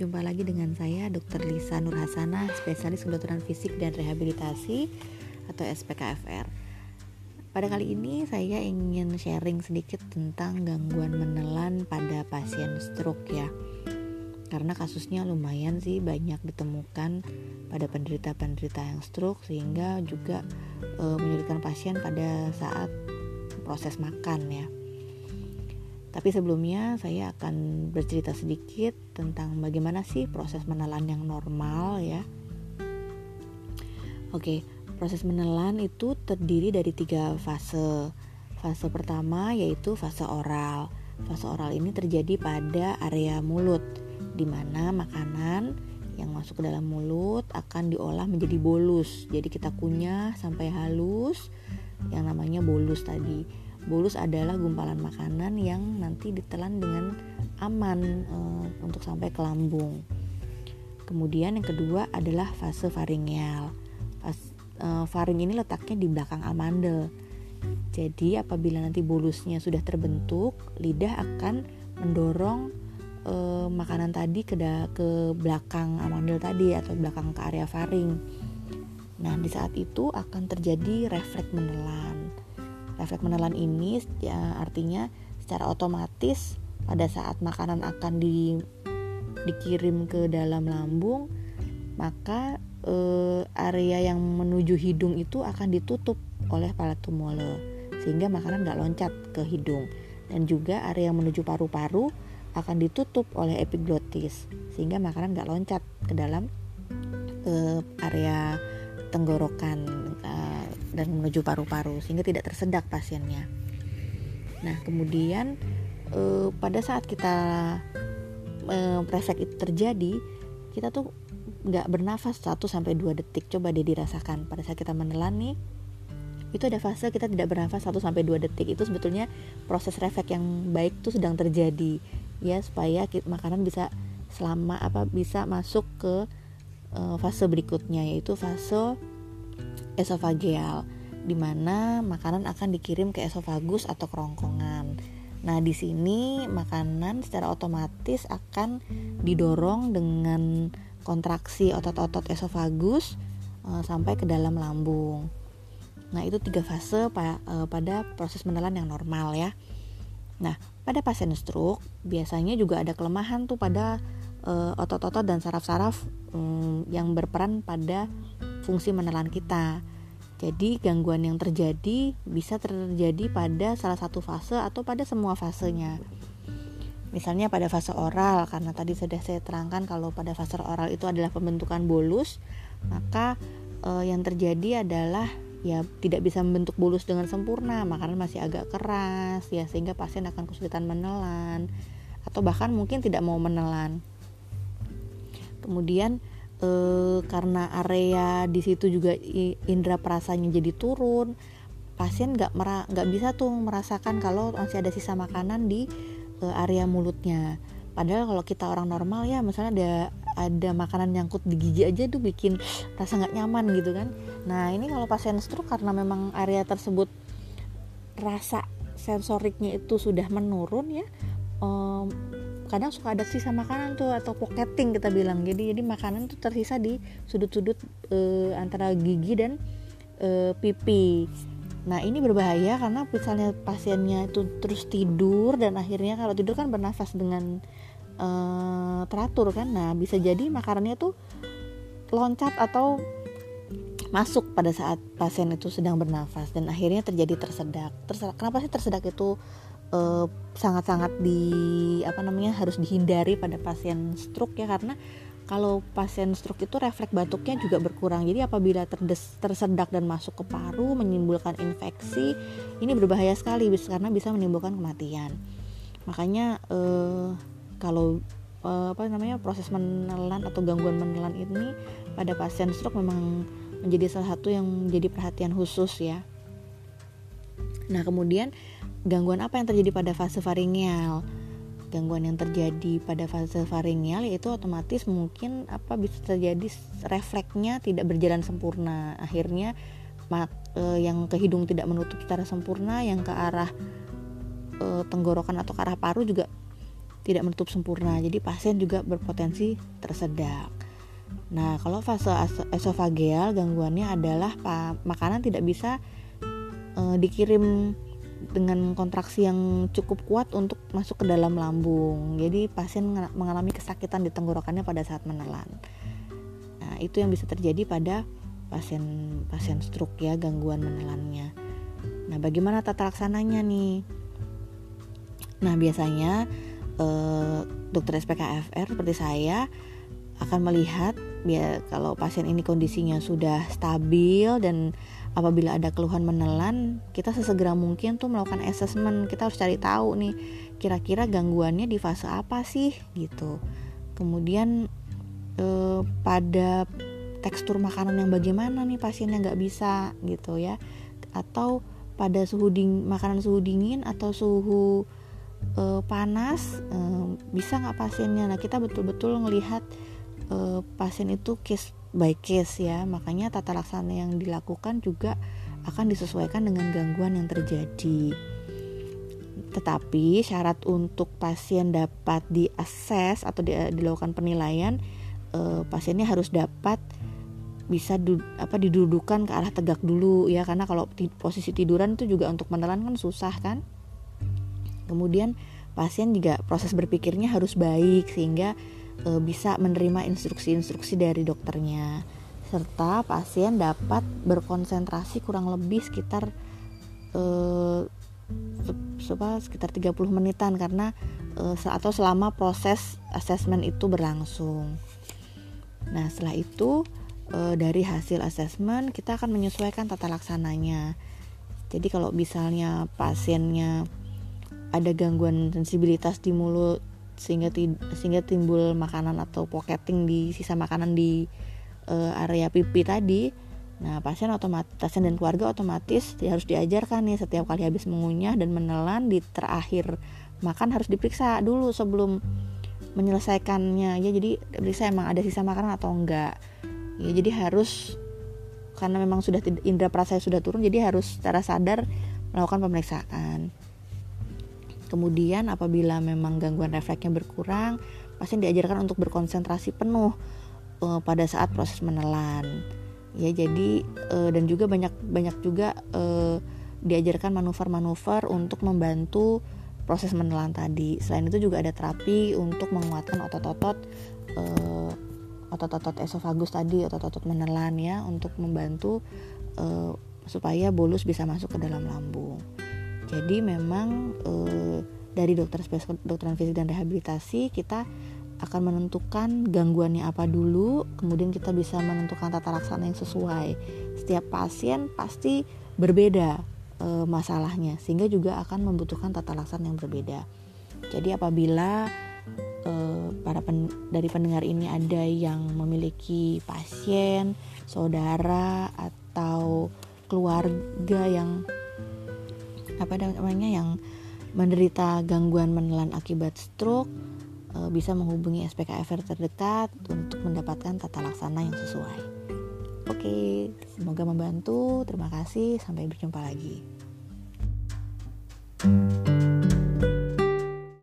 Jumpa lagi dengan saya Dr. Lisa Nurhasana, spesialis kedokteran fisik dan rehabilitasi atau SPKFR. Pada kali ini saya ingin sharing sedikit tentang gangguan menelan pada pasien stroke ya. Karena kasusnya lumayan sih banyak ditemukan pada penderita-penderita yang stroke sehingga juga e, menyulitkan pasien pada saat proses makan ya. Tapi sebelumnya saya akan bercerita sedikit tentang bagaimana sih proses menelan yang normal ya. Oke, proses menelan itu terdiri dari tiga fase. Fase pertama yaitu fase oral. Fase oral ini terjadi pada area mulut, di mana makanan yang masuk ke dalam mulut akan diolah menjadi bolus. Jadi kita kunyah sampai halus, yang namanya bolus tadi bolus adalah gumpalan makanan yang nanti ditelan dengan aman e, untuk sampai ke lambung. Kemudian yang kedua adalah fase faringeal. Fas, e, faring ini letaknya di belakang amandel. Jadi apabila nanti bolusnya sudah terbentuk, lidah akan mendorong e, makanan tadi ke ke belakang amandel tadi atau belakang ke area faring. Nah, di saat itu akan terjadi refleks menelan Refleks menelan ini ya, artinya secara otomatis pada saat makanan akan di, dikirim ke dalam lambung, maka eh, area yang menuju hidung itu akan ditutup oleh palatum mole sehingga makanan nggak loncat ke hidung. Dan juga area yang menuju paru-paru akan ditutup oleh epiglottis sehingga makanan nggak loncat ke dalam eh, area tenggorokan dan menuju paru-paru sehingga tidak tersedak pasiennya. Nah, kemudian uh, pada saat kita uh, refleks itu terjadi, kita tuh nggak bernafas 1 sampai 2 detik. Coba deh dirasakan pada saat kita menelan nih itu ada fase kita tidak bernafas 1 sampai 2 detik. Itu sebetulnya proses refleks yang baik tuh sedang terjadi ya supaya makanan bisa selama apa bisa masuk ke uh, fase berikutnya yaitu fase esofageal di mana makanan akan dikirim ke esofagus atau kerongkongan. Nah, di sini makanan secara otomatis akan didorong dengan kontraksi otot-otot esofagus uh, sampai ke dalam lambung. Nah, itu tiga fase pa, uh, pada proses menelan yang normal ya. Nah, pada pasien stroke biasanya juga ada kelemahan tuh pada uh, otot-otot dan saraf-saraf um, yang berperan pada fungsi menelan kita. Jadi gangguan yang terjadi bisa terjadi pada salah satu fase atau pada semua fasenya. Misalnya pada fase oral karena tadi sudah saya terangkan kalau pada fase oral itu adalah pembentukan bolus, maka eh, yang terjadi adalah ya tidak bisa membentuk bolus dengan sempurna, makanan masih agak keras ya sehingga pasien akan kesulitan menelan atau bahkan mungkin tidak mau menelan. Kemudian e, karena area di situ juga indera perasanya jadi turun, pasien nggak nggak bisa tuh merasakan kalau masih ada sisa makanan di e, area mulutnya. Padahal kalau kita orang normal ya, misalnya ada ada makanan nyangkut di gigi aja tuh bikin rasa nggak nyaman gitu kan. Nah ini kalau pasien stroke karena memang area tersebut rasa sensoriknya itu sudah menurun ya, kadang suka ada sisa makanan tuh atau pocketing kita bilang jadi jadi makanan tuh tersisa di sudut-sudut e, antara gigi dan e, pipi nah ini berbahaya karena misalnya pasiennya itu terus tidur dan akhirnya kalau tidur kan bernafas dengan e, teratur kan nah bisa jadi makanannya tuh loncat atau masuk pada saat pasien itu sedang bernafas dan akhirnya terjadi tersedak. Tersedak. Kenapa sih tersedak itu eh, sangat-sangat di apa namanya harus dihindari pada pasien stroke ya karena kalau pasien stroke itu refleks batuknya juga berkurang. Jadi apabila terdes, tersedak dan masuk ke paru menimbulkan infeksi, ini berbahaya sekali karena bisa menimbulkan kematian. Makanya eh, kalau eh, apa namanya proses menelan atau gangguan menelan ini pada pasien stroke memang menjadi salah satu yang menjadi perhatian khusus ya. Nah, kemudian gangguan apa yang terjadi pada fase faringeal gangguan yang terjadi pada fase faringeal yaitu otomatis mungkin apa bisa terjadi refleksnya tidak berjalan sempurna akhirnya mak, e, yang ke hidung tidak menutup secara sempurna yang ke arah e, tenggorokan atau ke arah paru juga tidak menutup sempurna. Jadi pasien juga berpotensi tersedak. Nah, kalau fase esofageal gangguannya adalah makanan tidak bisa uh, dikirim dengan kontraksi yang cukup kuat untuk masuk ke dalam lambung. Jadi pasien mengalami kesakitan di tenggorokannya pada saat menelan. Nah, itu yang bisa terjadi pada pasien pasien stroke ya, gangguan menelannya. Nah, bagaimana tata laksananya nih? Nah, biasanya eh, dokter SPKFR seperti saya akan melihat biar kalau pasien ini kondisinya sudah stabil dan apabila ada keluhan menelan kita sesegera mungkin tuh melakukan assessment. Kita harus cari tahu nih kira-kira gangguannya di fase apa sih gitu. Kemudian eh, pada tekstur makanan yang bagaimana nih pasiennya nggak bisa gitu ya. Atau pada suhu ding makanan suhu dingin atau suhu uh, panas uh, bisa nggak pasiennya? Nah kita betul-betul ngelihat uh, pasien itu case by case ya. Makanya tata laksana yang dilakukan juga akan disesuaikan dengan gangguan yang terjadi. Tetapi syarat untuk pasien dapat diakses atau di, dilakukan penilaian uh, pasiennya harus dapat bisa du, apa didudukan ke arah tegak dulu ya. Karena kalau posisi tiduran itu juga untuk menelan kan susah kan. Kemudian pasien juga proses berpikirnya harus baik sehingga e, bisa menerima instruksi-instruksi dari dokternya serta pasien dapat berkonsentrasi kurang lebih sekitar e, sekitar 30 menitan karena e, atau selama proses asesmen itu berlangsung. Nah, setelah itu e, dari hasil asesmen kita akan menyesuaikan tata laksananya. Jadi kalau misalnya pasiennya ada gangguan sensibilitas di mulut sehingga sehingga timbul makanan atau pocketing di sisa makanan di uh, area pipi tadi. Nah, pasien otomatis pasien dan keluarga otomatis harus diajarkan nih setiap kali habis mengunyah dan menelan di terakhir makan harus diperiksa dulu sebelum menyelesaikannya. Ya jadi periksa emang ada sisa makanan atau enggak. Ya jadi harus karena memang sudah indera perasa sudah turun jadi harus secara sadar melakukan pemeriksaan Kemudian apabila memang gangguan refleksnya berkurang, pasien diajarkan untuk berkonsentrasi penuh uh, pada saat proses menelan. Ya, jadi uh, dan juga banyak banyak juga uh, diajarkan manuver-manuver untuk membantu proses menelan tadi. Selain itu juga ada terapi untuk menguatkan otot-otot uh, otot-otot esofagus tadi, otot-otot menelan ya untuk membantu uh, supaya bolus bisa masuk ke dalam lambung. Jadi memang e, dari dokter spesialis kedokteran fisik dan rehabilitasi kita akan menentukan gangguannya apa dulu, kemudian kita bisa menentukan tata laksana yang sesuai. Setiap pasien pasti berbeda e, masalahnya, sehingga juga akan membutuhkan tata laksana yang berbeda. Jadi apabila e, para pen, dari pendengar ini ada yang memiliki pasien, saudara atau keluarga yang apa namanya yang menderita gangguan menelan akibat stroke e, bisa menghubungi SPKFR terdekat untuk mendapatkan tata laksana yang sesuai. Oke, semoga membantu. Terima kasih, sampai berjumpa lagi. thank you